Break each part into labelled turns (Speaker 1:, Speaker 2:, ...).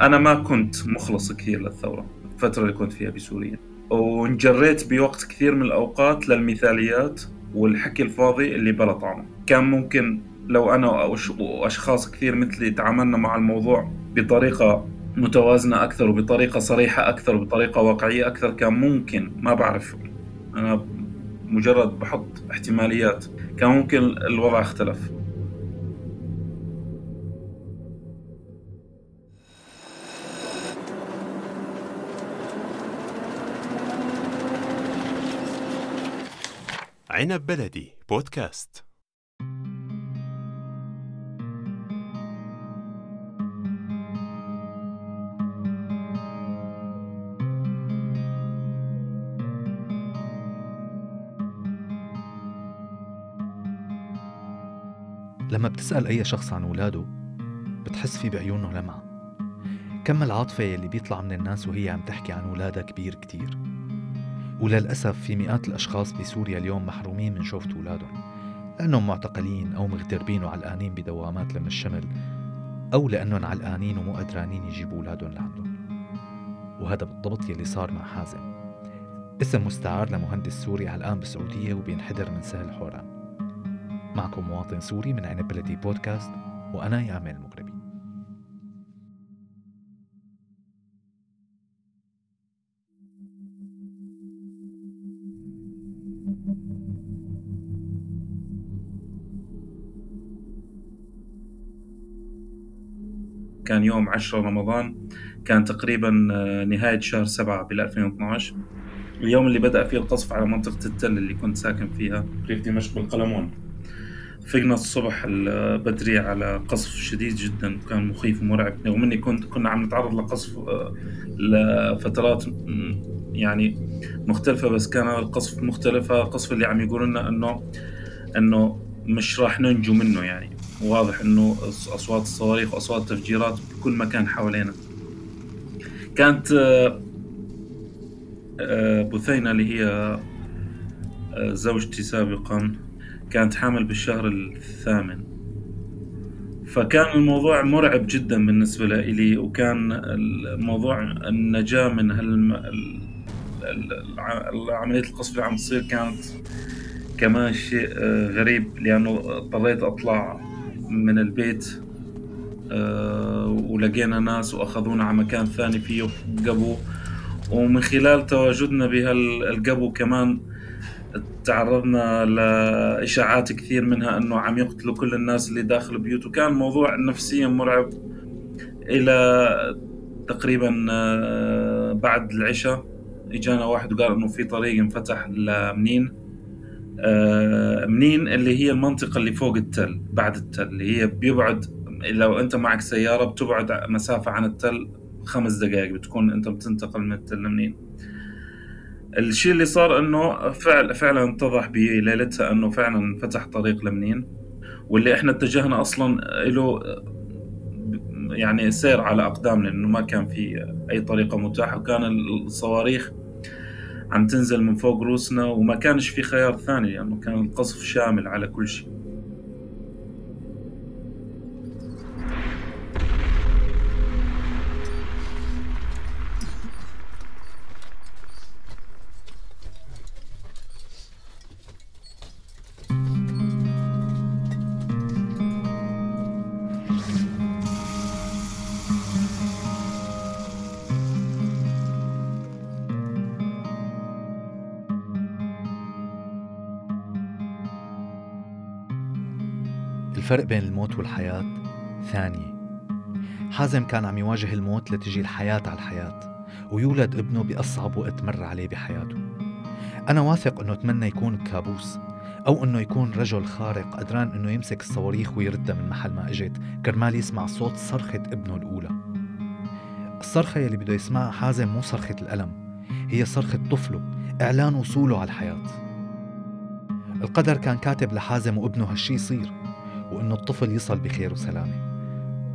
Speaker 1: أنا ما كنت مخلص كثير للثورة الفترة اللي كنت فيها بسوريا. وانجريت بوقت كثير من الأوقات للمثاليات والحكي الفاضي اللي بلا طعمه. كان ممكن لو أنا وأشخاص كثير مثلي تعاملنا مع الموضوع بطريقة متوازنة أكثر وبطريقة صريحة أكثر وبطريقة واقعية أكثر كان ممكن. ما بعرف. أنا مجرد بحط احتماليات. كان ممكن الوضع اختلف
Speaker 2: عنب بلدي بودكاست.
Speaker 3: لما بتسأل أي شخص عن ولاده بتحس في بعيونه لمعة. كم العاطفة يلي بيطلع من الناس وهي عم تحكي عن ولادها كبير كتير؟ وللأسف في مئات الأشخاص بسوريا اليوم محرومين من شوفة أولادهم لأنهم معتقلين أو مغتربين وعلقانين بدوامات لم الشمل أو لأنهم علقانين ومو قدرانين يجيبوا أولادهم لعندهم. وهذا بالضبط يلي صار مع حازم. اسم مستعار لمهندس سوري علقان بالسعودية وبينحدر من سهل حوران. معكم مواطن سوري من عنب بلدي بودكاست وأنا يامل المغربي
Speaker 1: كان يوم 10 رمضان كان تقريبا آه، نهاية شهر 7 بال 2012 اليوم اللي بدأ فيه القصف على منطقة التل اللي كنت ساكن فيها. ريف دمشق بالقلمون؟ فقنا الصبح بدري على قصف شديد جدا كان مخيف ومرعب. رغم إني كنت كنا عم نتعرض لقصف آه، لفترات يعني مختلفة بس كان القصف مختلفة. القصف اللي عم يقول لنا انه إنه مش راح ننجو منه يعني. واضح إنه أصوات الصواريخ وأصوات التفجيرات بكل مكان حوالينا كانت آه، آه، بثينة اللي هي زوجتي سابقا كانت حامل بالشهر الثامن فكان الموضوع مرعب جدا بالنسبة لي وكان الموضوع النجاة من. عملية القصف اللي عم تصير كانت كمان شيء آه، غريب لأنه اضطريت أطلع من البيت آه، ولقينا ناس وأخذونا على مكان ثاني فيه قبو. ومن خلال تواجدنا بهالقبو كمان تعرضنا لإشاعات كثير منها أنه عم يقتلوا كل الناس اللي داخل البيوت وكان الموضوع نفسيا مرعب إلى تقريبا آه، بعد العشاء. إجانا واحد وقال إنه في طريق انفتح لمنين. منين؟ اللي هي المنطقة اللي فوق التل بعد التل اللي هي بيبعد لو أنت معك سيارة بتبعد مسافة عن التل خمس دقائق بتكون أنت بتنتقل من التل لمنين. الشيء اللي صار إنه فعل فعلا اتضح بليلتها إنه فعلا فتح طريق لمنين. واللي إحنا اتجهنا أصلا له يعني سير على أقدامنا لأنه ما كان في أي طريقة متاحة وكان الصواريخ عم تنزل من فوق روسنا وما كانش في خيار ثاني لأنه يعني كان القصف شامل على كل شيء.
Speaker 3: الفرق بين الموت والحياة؟ ثانية حازم كان عم يواجه الموت لتجي الحياة على الحياة ويولد ابنه بأصعب وقت مر عليه بحياته. أنا واثق أنه أتمنى يكون كابوس أو أنه يكون رجل خارق قدران أنه يمسك الصواريخ ويردها من محل ما إجت كرمال يسمع صوت صرخة ابنه الأولى. الصرخة يلي بده يسمعها حازم مو صرخة الألم هي صرخة طفله إعلان وصوله على الحياة. القدر كان كاتب لحازم وابنه هالشي يصير. وإنه الطفل يصل بخير وسلامة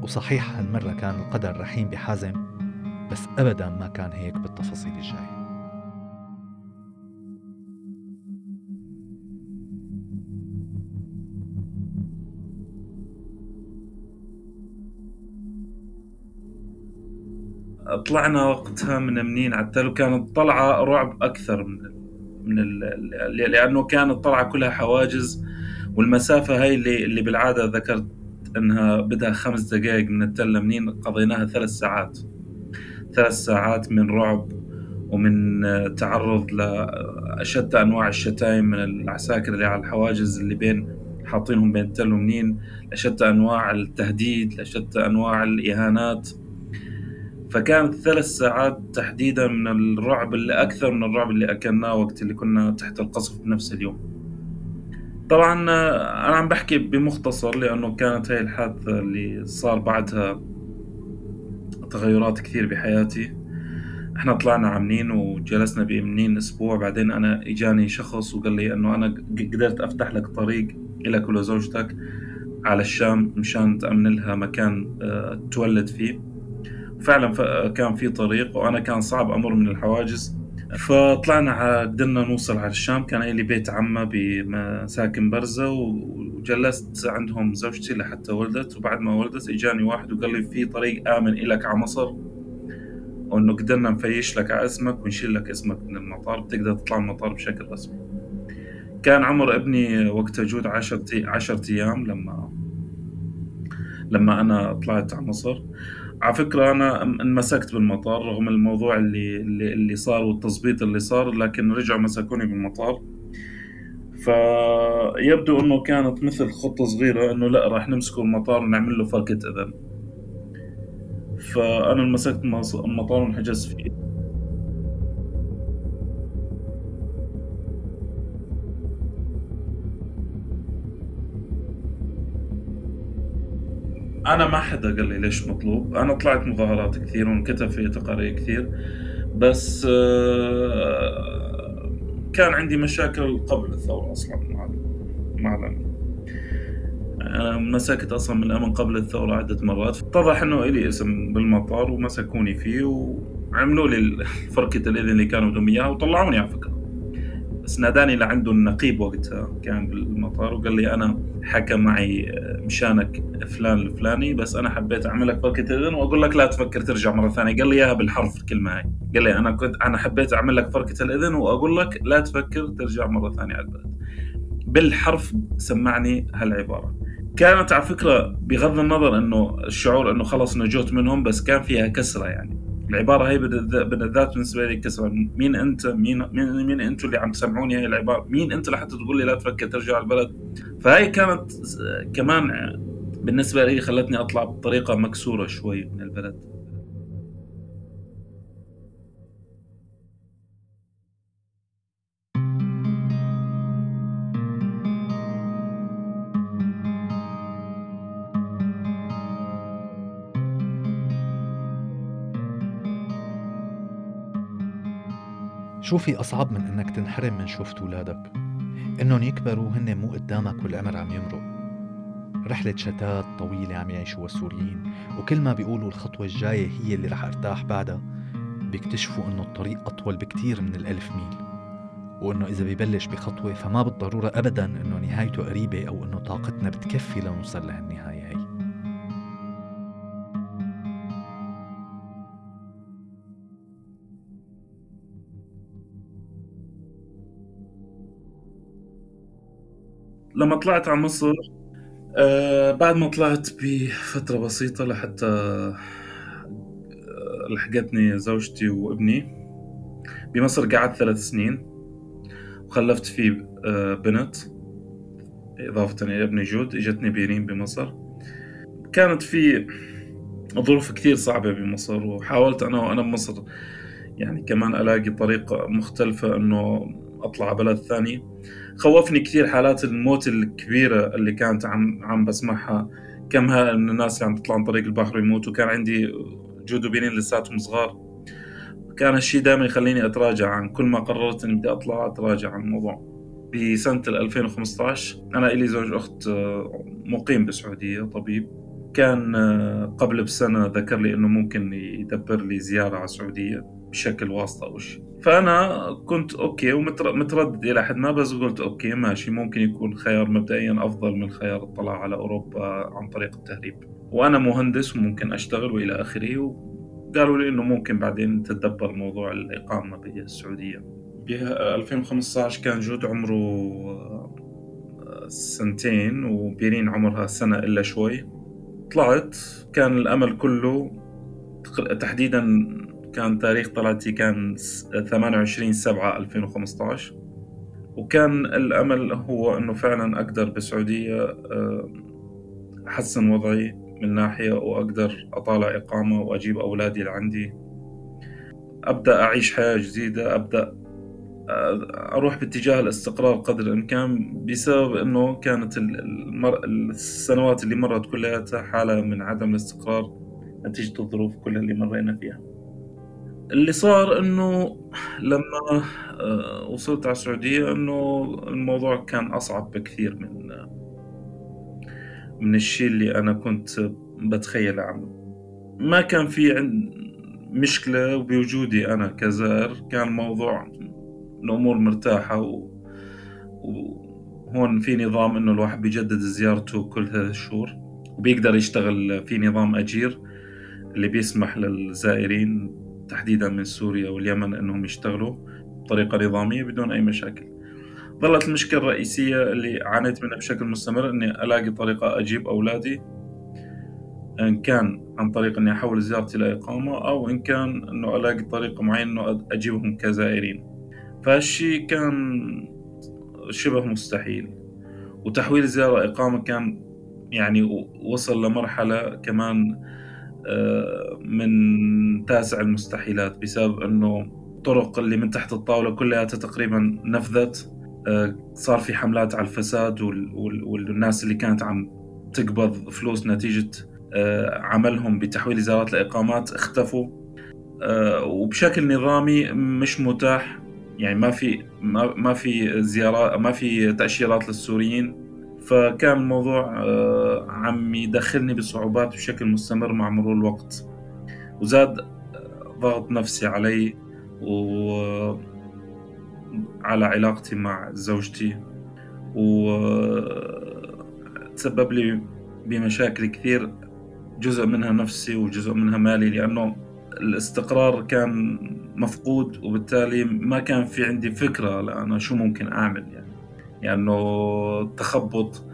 Speaker 3: وصحيح هالمرة كان القدر رحيم بحازم بس أبدا ما كان هيك بالتفاصيل الجاية
Speaker 1: طلعنا وقتها من منين على التل وكانت طلعة رعب أكثر من من. لأنه كانت طلعة كلها حواجز والمسافة هاي اللي, اللي بالعادة ذكرت إنها بدها خمس دقائق من التل منين قضيناها ثلاث ساعات. ثلاث ساعات من رعب ومن تعرض لأشد أنواع الشتايم من العساكر اللي على الحواجز اللي بين حاطينهم بين التل ومنين لأشد أنواع التهديد لأشد أنواع الإهانات. فكانت ثلاث ساعات تحديدا من الرعب اللي أكثر من الرعب اللي أكلناه وقت اللي كنا تحت القصف بنفس اليوم. طبعا أنا عم بحكي بمختصر لأنه كانت هاي الحادثة اللي صار بعدها تغيرات كثير بحياتي. إحنا طلعنا عاملين وجلسنا بامنين أسبوع. بعدين أنا إجاني شخص وقال لي إنه أنا قدرت أفتح لك طريق لك ولزوجتك على الشام مشان تأمن لها مكان آه، تولد فيه. فعلا كان في طريق وأنا كان صعب أمر من الحواجز. فطلعنا قدرنا نوصل على الشام. كان لي بيت عمة بمساكن برزة وجلست عندهم زوجتي لحتى ولدت. وبعد ما ولدت إجاني واحد وقال لي في طريق آمن إلك على مصر وإنه قدرنا نفيش لك على اسمك ونشيل لك اسمك من المطار. بتقدر تطلع من المطار بشكل رسمي. كان عمر ابني وقتها جود عشرة عشرة أيام لما لما أنا طلعت على مصر. على فكرة أنا انمسكت بالمطار رغم الموضوع اللي اللي, اللي صار والتظبيط اللي صار لكن رجعوا مسكوني بالمطار. فيبدو إنه كانت مثل خطة صغيرة إنه لا راح نمسكه المطار ونعمل له فركة إذن. فأنا مسكت المطار وانحجزت فيه. أنا ما حدا قال لي ليش مطلوب. أنا طلعت مظاهرات كثير وانكتب في تقارير كثير بس آه، كان عندي مشاكل قبل الثورة أصلا مع مع مسكت أصلا من الأمن قبل الثورة عدة مرات. اتضح إنه إلي اسم بالمطار ومسكوني فيه وعملوا لي فركة الإذن اللي كانوا بدهم إياها وطلعوني على فكرة. بس ناداني لعنده النقيب وقتها كان بالمطار وقال لي أنا حكى معي آه، مشانك فلان الفلاني بس أنا حبيت اعمل لك فركه اذن وأقول لك لا تفكر ترجع مرة ثانية. قال لي إياها بالحرف الكلمة هاي. قال لي أنا كنت أنا حبيت اعمل لك فركه الاذن وأقول لك لا تفكر ترجع مرة ثانية على البلد. بالحرف سمعني هالعبارة. كانت على فكرة بغض النظر إنه الشعور إنه خلص نجوت منهم بس كان فيها كسرة يعني. العبارة هي بالذات بالنسبة لي كسر. مين أنت؟ مين مين, مين أنتوا اللي عم تسمعوني هاي العبارة؟ مين أنت لحتى تقول لي لا تفكر ترجع البلد؟ فهي كانت كمان بالنسبة لي خلتني أطلع بطريقة مكسورة شوي من البلد.
Speaker 3: شو في أصعب من إنك تنحرم من شوفة ولادك إنهم يكبروا هن مو قدامك والعمر عم يمرق. رحلة شتات طويلة عم يعيشوها السوريين وكل ما بيقولوا الخطوة الجاية هي اللي رح أرتاح بعدها بيكتشفوا إنه الطريق أطول بكتير من الألف ميل. وإنه إذا بيبلش بخطوة فما بالضرورة أبدا إنه نهايته قريبة أو إنه طاقتنا بتكفي لنوصل لهالنهاية.
Speaker 1: لما طلعت على مصر آه بعد ما طلعت بفترة بسيطة لحتى آه لحقتني زوجتي وابني. بمصر قعدت ثلاث سنين وخلفت فيه آه بنت إضافة إلى ابني جود إجتني بيرين بمصر. كانت في ظروف كثير صعبة بمصر وحاولت أنا وأنا بمصر يعني كمان ألاقي طريقة مختلفة إنه أطلع بلد ثاني. خوفني كثير حالات الموت الكبيرة اللي كانت عم عم بسمعها. كمها من الناس اللي عم تطلع عن طريق البحر ويموتوا. كان عندي جودو بينين لساتهم صغار. كان الشيء دائما يخليني أتراجع عن كل ما قررت إني بدي أطلع أتراجع عن الموضوع. بسنة 2015 أنا إلي زوج أخت مقيم بالسعودية طبيب. كان قبل بسنة ذكر لي إنه ممكن يدبر لي زيارة على السعودية بشكل واسطة أو شيء. فأنا كنت okay ومتردد إلى حد ما بس قلت okay ماشي ممكن يكون خيار مبدئيا أفضل من خيار الطلاع على أوروبا عن طريق التهريب. وأنا مهندس وممكن أشتغل وإلى آخره قالوا لي إنه ممكن بعدين تتدبر موضوع الإقامة بالسعودية. ب 2015 كان جود عمره آه، سنتين وبيرين عمرها سنة إلا شوي. طلعت كان الأمل كله تحديدا كان تاريخ طلعتي كان 28 7 2015 وكان الأمل هو أنه فعلا أقدر بالسعودية آه، أحسن وضعي من ناحية وأقدر أطالع إقامة وأجيب أولادي لعندي. أبدأ أعيش حياة جديدة أبدأ أروح باتجاه الاستقرار قدر الإمكان بسبب أنه كانت المر... السنوات اللي مرت كلها حالة من عدم الاستقرار نتيجة الظروف كلها اللي مرينا فيها. اللي صار إنه لما آه، وصلت على السعودية إنه الموضوع كان أصعب بكثير من من الشيء اللي أنا كنت بتخيل عنه. ما كان في عند مشكلة بوجودي أنا كزائر كان الموضوع الأمور مرتاحة و... وهون في نظام إنه الواحد بيجدد زيارته كل ثلاث شهور وبيقدر يشتغل في نظام أجير اللي بيسمح للزائرين تحديدا من سوريا واليمن أنهم يشتغلوا بطريقة نظامية بدون أي مشاكل. ظلت المشكلة الرئيسية اللي عانيت منها بشكل مستمر أني ألاقي طريقة أجيب أولادي إن كان عن طريق أني أحول زيارتي لإقامة أو إن كان أنه ألاقي طريقة معينة أنه أجيبهم كزائرين. فهالشي كان شبه مستحيل. وتحويل زيارة إقامة كان يعني وصل لمرحلة كمان آه، من تاسع المستحيلات بسبب إنه الطرق اللي من تحت الطاولة كلها تقريبا نفذت. آه، صار في حملات على الفساد والناس اللي كانت عم تقبض فلوس نتيجة آه، عملهم بتحويل إزالات الإقامات اختفوا. وبشكل نظامي مش متاح. يعني ما في ما في زيارات ما في تأشيرات للسوريين. فكان الموضوع آه، عم يدخلني بصعوبات بشكل مستمر مع مرور الوقت. وزاد آه، ضغط نفسي علي وعلى علاقتي مع زوجتي. وتسبب لي بمشاكل كثير جزء منها نفسي وجزء منها مالي لأنه الاستقرار كان مفقود وبالتالي ما كان في عندي فكرة لأنا شو ممكن أعمل يعني. يعني تخبط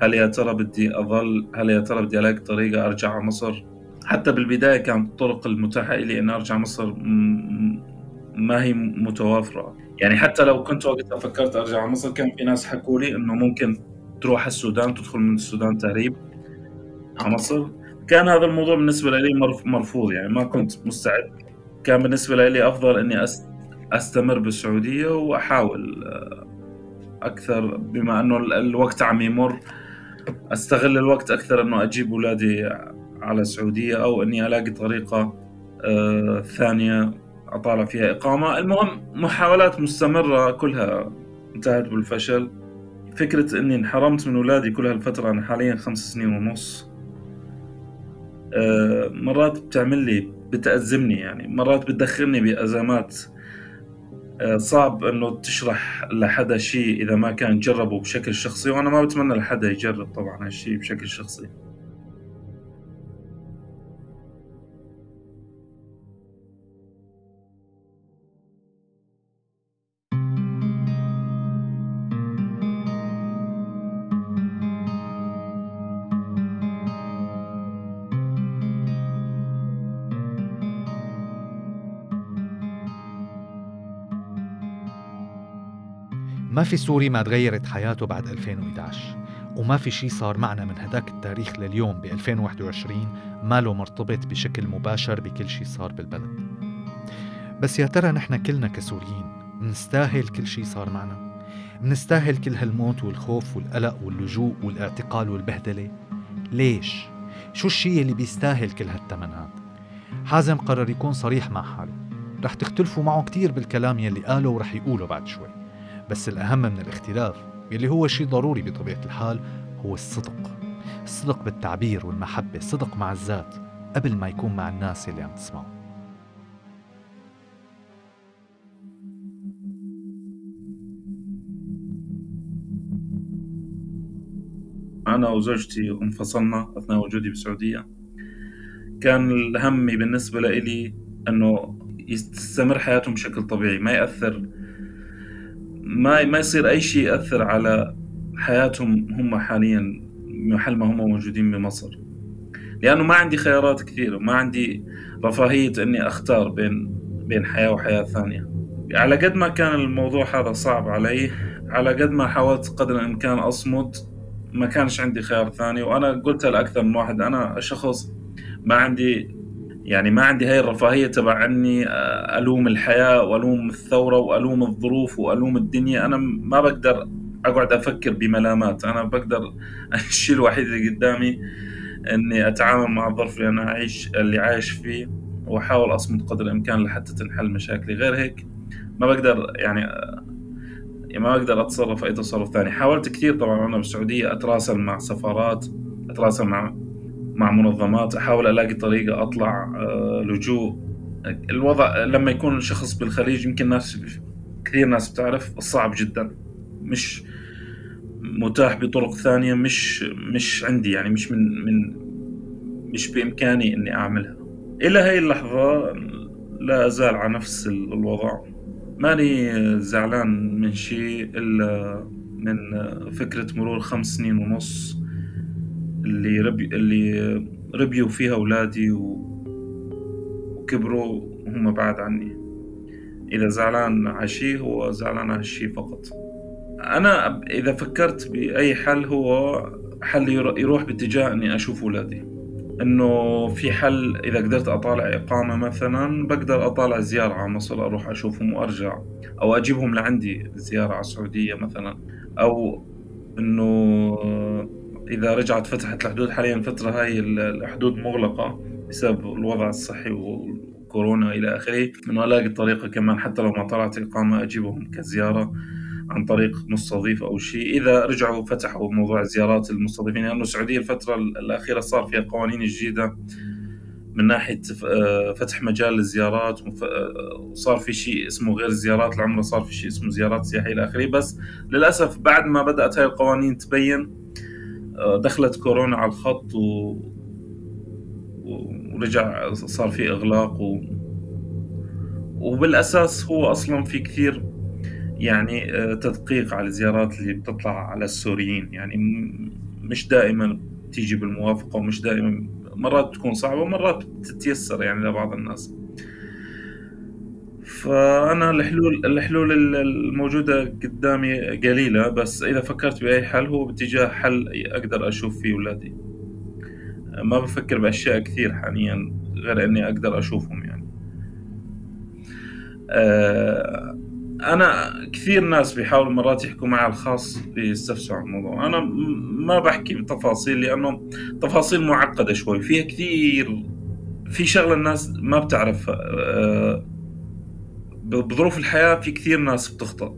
Speaker 1: هل يا ترى بدي أظل هل يا ترى بدي ألاقي طريقة أرجع على مصر؟ حتى بالبداية كانت الطرق المتاحة لي إني أرجع مصر ما هي متوافرة. يعني حتى لو كنت وقتها فكرت أرجع على مصر كان في ناس حكوا لي إنه ممكن تروح السودان تدخل من السودان تهريب على مصر. كان هذا الموضوع بالنسبة لي مرفوض يعني ما كنت مستعد. كان بالنسبة لي أفضل إني أستمر بالسعودية وأحاول أكثر بما إنه الوقت عم يمر. أستغل الوقت أكثر إنه أجيب أولادي على السعودية أو إني ألاقي طريقة آه، ثانية أطالع فيها إقامة. المهم محاولات مستمرة كلها انتهت بالفشل. فكرة إني انحرمت من أولادي كل هالفترة أنا حاليا خمس سنين ونص. آه، مرات بتعمل لي بتأزمني يعني مرات بتدخلني بأزمات آه، صعب إنه تشرح لحدا شيء إذا ما كان جربه بشكل شخصي وأنا ما بتمنى لحدا يجرب طبعا هالشيء بشكل شخصي.
Speaker 3: ما في سوري ما تغيرت حياته بعد 2011 وما في شي صار معنا من هداك التاريخ لليوم ب 2021 ما له مرتبط بشكل مباشر بكل شي صار بالبلد. بس يا ترى نحن كلنا كسوريين منستاهل كل شي صار معنا؟ منستاهل كل هالموت والخوف والقلق واللجوء والاعتقال والبهدلة؟ ليش؟ شو الشي اللي بيستاهل كل هالتمنات؟ حازم قرر يكون صريح مع حاله رح تختلفوا معه كتير بالكلام يلي قاله ورح يقوله بعد شوي. بس الأهم من الاختلاف يلي هو شيء ضروري بطبيعة الحال هو الصدق. الصدق بالتعبير والمحبة الصدق مع الذات قبل ما يكون مع الناس اللي عم تسمعه.
Speaker 1: أنا وزوجتي انفصلنا أثناء وجودي بالسعودية. كان الهمي بالنسبة لإلي أنه يستمر حياتهم بشكل طبيعي ما يأثر ما ما يصير أي شيء يأثر على حياتهم هم حاليا محل ما هم موجودين بمصر. لأنه ما عندي خيارات كثيرة ما عندي رفاهية إني أختار بين بين حياة وحياة ثانية. على قد ما كان الموضوع هذا صعب علي على قد ما حاولت قدر الإمكان أصمد ما كانش عندي خيار ثاني. وأنا قلتها لأكثر من واحد أنا شخص ما عندي يعني ما عندي هاي الرفاهية تبع أني ألوم الحياة وألوم الثورة وألوم الظروف وألوم الدنيا. أنا ما بقدر أقعد أفكر بملامات. أنا بقدر الشيء الوحيد اللي قدامي إني أتعامل مع الظرف اللي أنا اعيش اللي عايش فيه وأحاول أصمد قدر الإمكان لحتى تنحل مشاكلي. غير هيك ما بقدر يعني ما بقدر أتصرف أي تصرف ثاني. حاولت كثير طبعا. أنا بالسعودية أتراسل مع سفارات أتراسل مع مع منظمات أحاول ألاقي طريقة أطلع آه، لجوء. الوضع لما يكون شخص بالخليج يمكن ناس كثير ناس بتعرف صعب جدا. مش متاح بطرق ثانية مش مش عندي يعني مش من من مش بإمكاني إني أعملها. إلى هاي اللحظة لا أزال على نفس الوضع. ماني زعلان من شيء إلا من فكرة مرور خمس سنين ونص. اللي ربي اللي ربيوا فيها أولادي و... وكبروا وهم بعاد عني. إذا زعلان على شيء هو زعلان الشيء فقط. أنا إذا فكرت بأي حل هو حل يروح باتجاه إني أشوف أولادي. إنه في حل إذا قدرت أطالع إقامة مثلا بقدر أطالع زيارة على مصر أروح أشوفهم وأرجع. أو أجيبهم لعندي زيارة على السعودية مثلا. أو إنه إذا رجعت فتحت الحدود حاليا الفترة هاي الحدود مغلقة بسبب الوضع الصحي وكورونا إلى آخره. من ألاقي طريقة كمان حتى لو ما طلعت إقامة أجيبهم كزيارة عن طريق مستضيف أو شيء. إذا رجعوا فتحوا موضوع زيارات المستضيفين لأنه السعودية الفترة الأخيرة صار فيها قوانين جديدة من ناحية فتح مجال للزيارات وصار في شيء اسمه غير زيارات العمرة صار في شيء اسمه زيارات سياحية إلى آخره. بس للأسف بعد ما بدأت هاي القوانين تبين دخلت كورونا على الخط و... ورجع صار في إغلاق و... وبالأساس هو أصلا في كثير يعني آه، تدقيق على الزيارات اللي بتطلع على السوريين. يعني مش دائما تيجي بالموافقة ومش دائما مرات تكون صعبة ومرات بتتيسر يعني لبعض الناس. فأنا الحلول الحلول الموجودة قدامي قليلة بس إذا فكرت بأي حل هو باتجاه حل أقدر أشوف فيه أولادي ما بفكر بأشياء كثير حاليا غير إني أقدر أشوفهم يعني. آه، أنا كثير ناس بيحاولوا مرات يحكوا معي الخاص بيستفسروا عن الموضوع. أنا ما بحكي بتفاصيل لأنه تفاصيل معقدة شوي. فيها كثير في شغلة الناس ما بتعرف آه، بظروف الحياة في كثير ناس بتخطأ.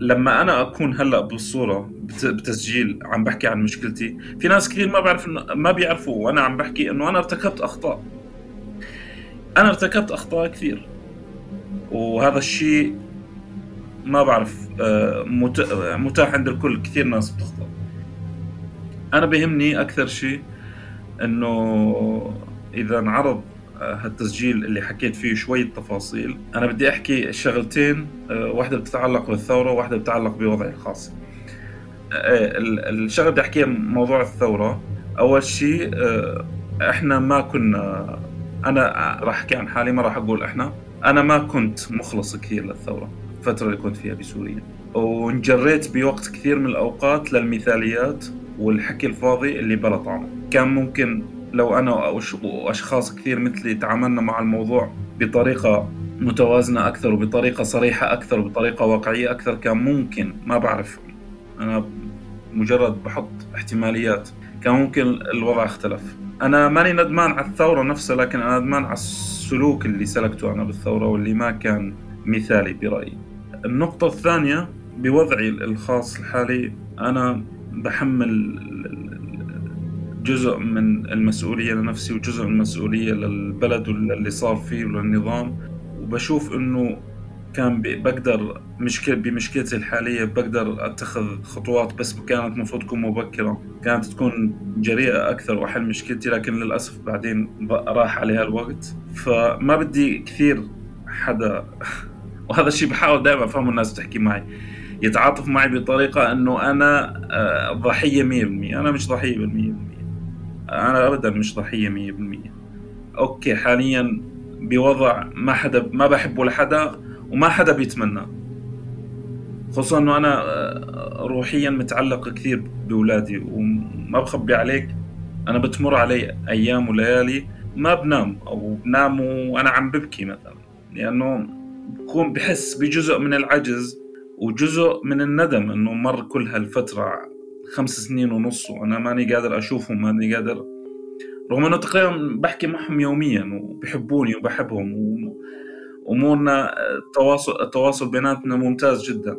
Speaker 1: لما أنا أكون هلأ بالصورة بتسجيل عم بحكي عن مشكلتي في ناس كثير ما بعرف ما بيعرفوا وأنا عم بحكي إنه أنا ارتكبت أخطاء. أنا ارتكبت أخطاء كثير. وهذا الشيء ما بعرف آه، متاح عند الكل كثير ناس بتخطأ. أنا بهمني أكثر شيء إنه إذا انعرض هالتسجيل اللي حكيت فيه شوية تفاصيل أنا بدي أحكي شغلتين آه، واحدة بتتعلق بالثورة وواحدة بتتعلق بوضعي الخاص. آه، الشغلة بدي أحكيها موضوع الثورة. أول شيء آه، إحنا ما كنا أنا راح أحكي عن حالي ما راح أقول إحنا. أنا ما كنت مخلص كثير للثورة الفترة اللي كنت فيها بسوريا. وانجريت بوقت كثير من الأوقات للمثاليات والحكي الفاضي اللي بلا طعم كان ممكن لو أنا وأشخاص كثير مثلي تعاملنا مع الموضوع بطريقة متوازنة أكثر وبطريقة صريحة أكثر وبطريقة واقعية أكثر كان ممكن ما بعرف. أنا مجرد بحط احتماليات. كان ممكن الوضع اختلف. أنا ماني ندمان على الثورة نفسها لكن أنا ندمان على السلوك اللي سلكته أنا بالثورة واللي ما كان مثالي برأيي. النقطة الثانية بوضعي الخاص الحالي أنا بحمل جزء من المسؤولية لنفسي وجزء من المسؤولية للبلد واللي صار فيه وللنظام. وبشوف إنه كان بقدر مشكلة بمشكلتي الحالية بقدر أتخذ خطوات بس كانت المفروض تكون مبكرة. كانت تكون جريئة أكثر وأحل مشكلتي لكن للأسف بعدين راح عليها الوقت. فما بدي كثير حدا وهذا الشيء بحاول دائما أفهم الناس تحكي معي. يتعاطف معي بطريقة أنه أنا آه، ضحية 100% أنا مش ضحية 100% أنا أبدا مش ضحية 100% أوكي حاليا بوضع ما حدا ما بحبه لحدا وما حدا بيتمنى. خصوصا إنه أنا آه، روحيا متعلق كثير بأولادي وما بخبي عليك. أنا بتمر علي أيام وليالي ما بنام أو بنام وأنا عم ببكي مثلا. لأنه بكون بحس بجزء من العجز وجزء من الندم إنه مر كل هالفترة خمس سنين ونص وأنا ماني قادر أشوفهم ماني قادر. رغم إنه تقريبا بحكي معهم يوميا وبحبوني وبحبهم وامورنا التواصل التواصل بيناتنا ممتاز جدا.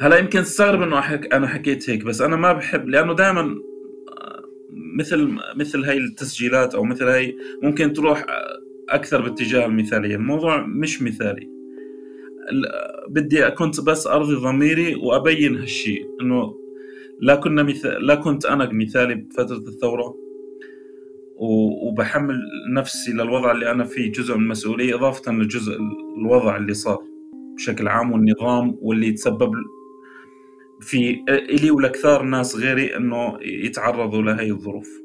Speaker 1: هلا يمكن تستغرب إنه أنا حكيت هيك بس أنا ما بحب لأنه دائما مثل مثل هاي التسجيلات أو مثل هاي ممكن تروح أكثر باتجاه المثالية. الموضوع مش مثالي. بدي كنت بس أرضي ضميري وأبين هالشيء إنه لا كنا مثال لا كنت أنا مثالي بفترة الثورة وبحمل نفسي للوضع اللي أنا فيه جزء من المسؤولية إضافة لجزء الوضع اللي صار بشكل عام والنظام واللي يتسبب في إلي ولكثار ناس غيري إنه يتعرضوا لهي الظروف.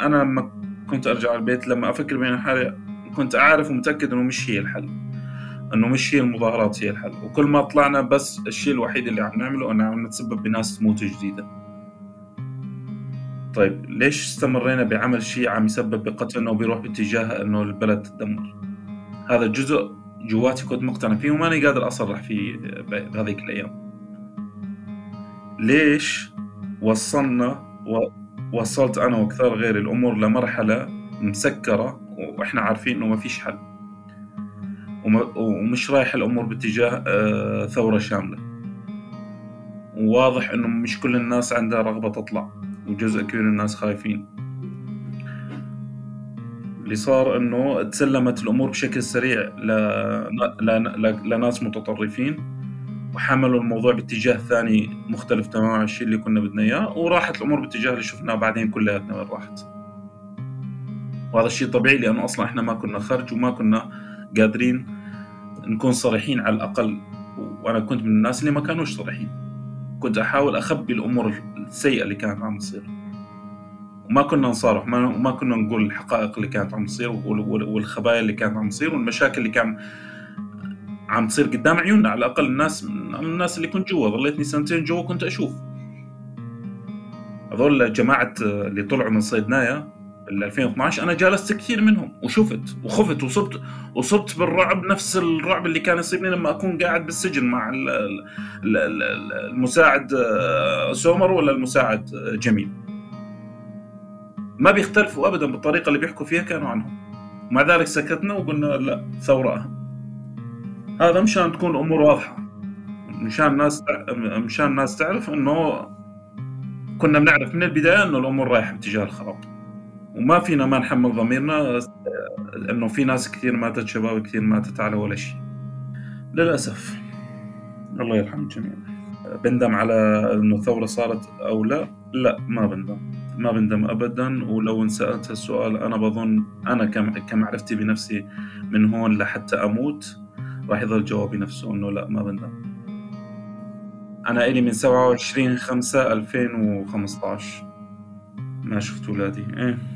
Speaker 1: أنا لما كنت أرجع البيت لما أفكر بين حالي كنت أعرف ومتأكد إنه مش هي الحل إنه مش هي المظاهرات هي الحل. وكل ما طلعنا بس الشيء الوحيد اللي عم نعمله إنه عم نتسبب بناس تموت جديدة. طيب ليش استمرينا بعمل شيء عم يسبب بقتل إنه بيروح باتجاه إنه البلد تدمر؟ هذا جزء جواتي كنت مقتنع فيه وماني قادر أصرح فيه بهذيك الأيام. ليش وصلنا ووصلت أنا وكثار غيري الأمور لمرحلة مسكرة وإحنا عارفين إنه ما فيش حل. ومش رايح الأمور باتجاه آه، ثورة شاملة. وواضح إنه مش كل الناس عندها رغبة تطلع وجزء كبير من الناس خايفين. اللي صار إنه تسلمت الأمور بشكل سريع. لناس متطرفين وحملوا الموضوع باتجاه ثاني مختلف تماما عن الشيء اللي كنا بدنا إياه وراحت الأمور باتجاه اللي شفناه بعدين كلياتنا وين راحت. وهذا الشيء طبيعي لأنه أصلا إحنا ما كنا خرج وما كنا قادرين نكون صريحين على الأقل. وأنا كنت من الناس اللي ما كانوش صريحين. كنت أحاول أخبي الأمور السيئة اللي كانت عم تصير. وما كنا نصارح وما كنا نقول الحقائق اللي كانت عم تصير والخبايا اللي كانت عم تصير والمشاكل اللي كان عم تصير قدام عيوننا. على الأقل الناس من الناس اللي كنت جوا ظليتني سنتين جوا كنت أشوف. هذول جماعة اللي طلعوا من صيدنايا ال 2012 أنا جالست كثير منهم وشفت وخفت وصبت وصبت بالرعب نفس الرعب اللي كان يصيبني لما أكون قاعد بالسجن مع المساعد آه، سومر ولا المساعد آه، جميل. ما بيختلفوا ابدا بالطريقة اللي بيحكوا فيها كانوا عنهم. ومع ذلك سكتنا وقلنا لا ثورة أهم. هذا مشان تكون الأمور واضحة. مشان الناس مشان الناس تعرف إنه كنا بنعرف من البداية إنه الأمور رايحة باتجاه الخراب. وما فينا ما نحمل ضميرنا انه في ناس كثير ماتت شباب كثير ماتت على ولا شيء. للأسف. الله يرحم الجميع بندم على إنه الثورة صارت أو لا؟ لا ما بندم. ما بندم ابدا. ولو انسألت السؤال أنا بظن أنا كمعرفتي بنفسي من هون لحتى أموت راح يظل جوابي نفسه إنه لا ما بندم. أنا إلي من 27 5 2015 ما شفت ولادي. إيه.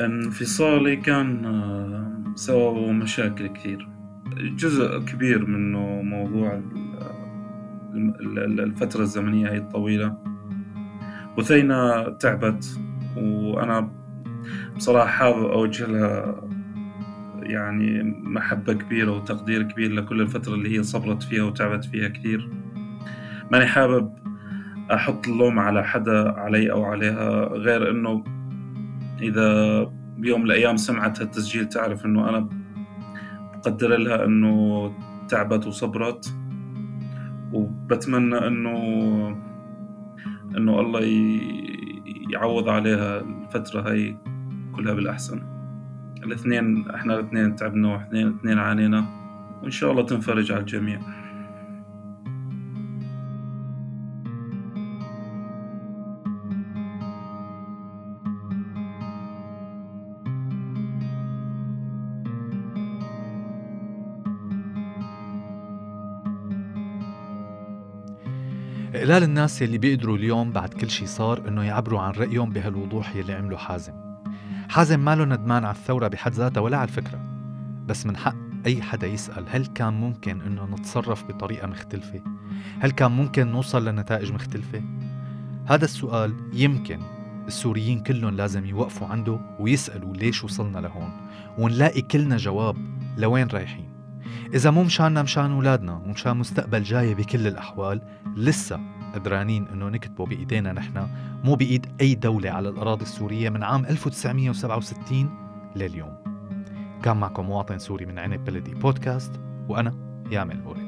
Speaker 1: انفصالي كان آه، سببه مشاكل كثير. جزء كبير منه موضوع الفترة الزمنية هي الطويلة. بثينة تعبت وأنا بصراحة حابب أوجه لها يعني محبة كبيرة وتقدير كبير لكل الفترة اللي هي صبرت فيها وتعبت فيها كثير. ماني حابب أحط اللوم على حدا علي أو عليها غير إنه إذا بيوم من الأيام سمعت هالتسجيل تعرف إنه أنا بقدر لها إنه تعبت وصبرت وبتمنى إنه إنه الله يعوض عليها الفترة هاي كلها بالأحسن. الاثنين إحنا الاثنين تعبنا واثنين الاثنين عانينا وإن شاء الله تنفرج على الجميع.
Speaker 3: قلال الناس يلي بيقدروا اليوم بعد كل شي صار إنه يعبروا عن رأيهم بهالوضوح يلي عمله حازم حازم ماله ندمان على الثورة بحد ذاتها ولا على الفكرة بس من حق أي حدا يسأل هل كان ممكن إنه نتصرف بطريقة مختلفة؟ هل كان ممكن نوصل لنتائج مختلفة؟ هذا السؤال يمكن السوريين كلهم لازم يوقفوا عنده ويسألوا ليش وصلنا لهون ونلاقي كلنا جواب لوين رايحين إذا مو مشاننا مشان أولادنا ومشان مستقبل جاي بكل الأحوال لسه قدرانين إنه نكتبه بإيدينا نحن مو بإيد أي دولة على الأراضي السورية من عام 1967 لليوم. كان معكم مواطن سوري من عنب بلدي بودكاست وأنا يامل أوري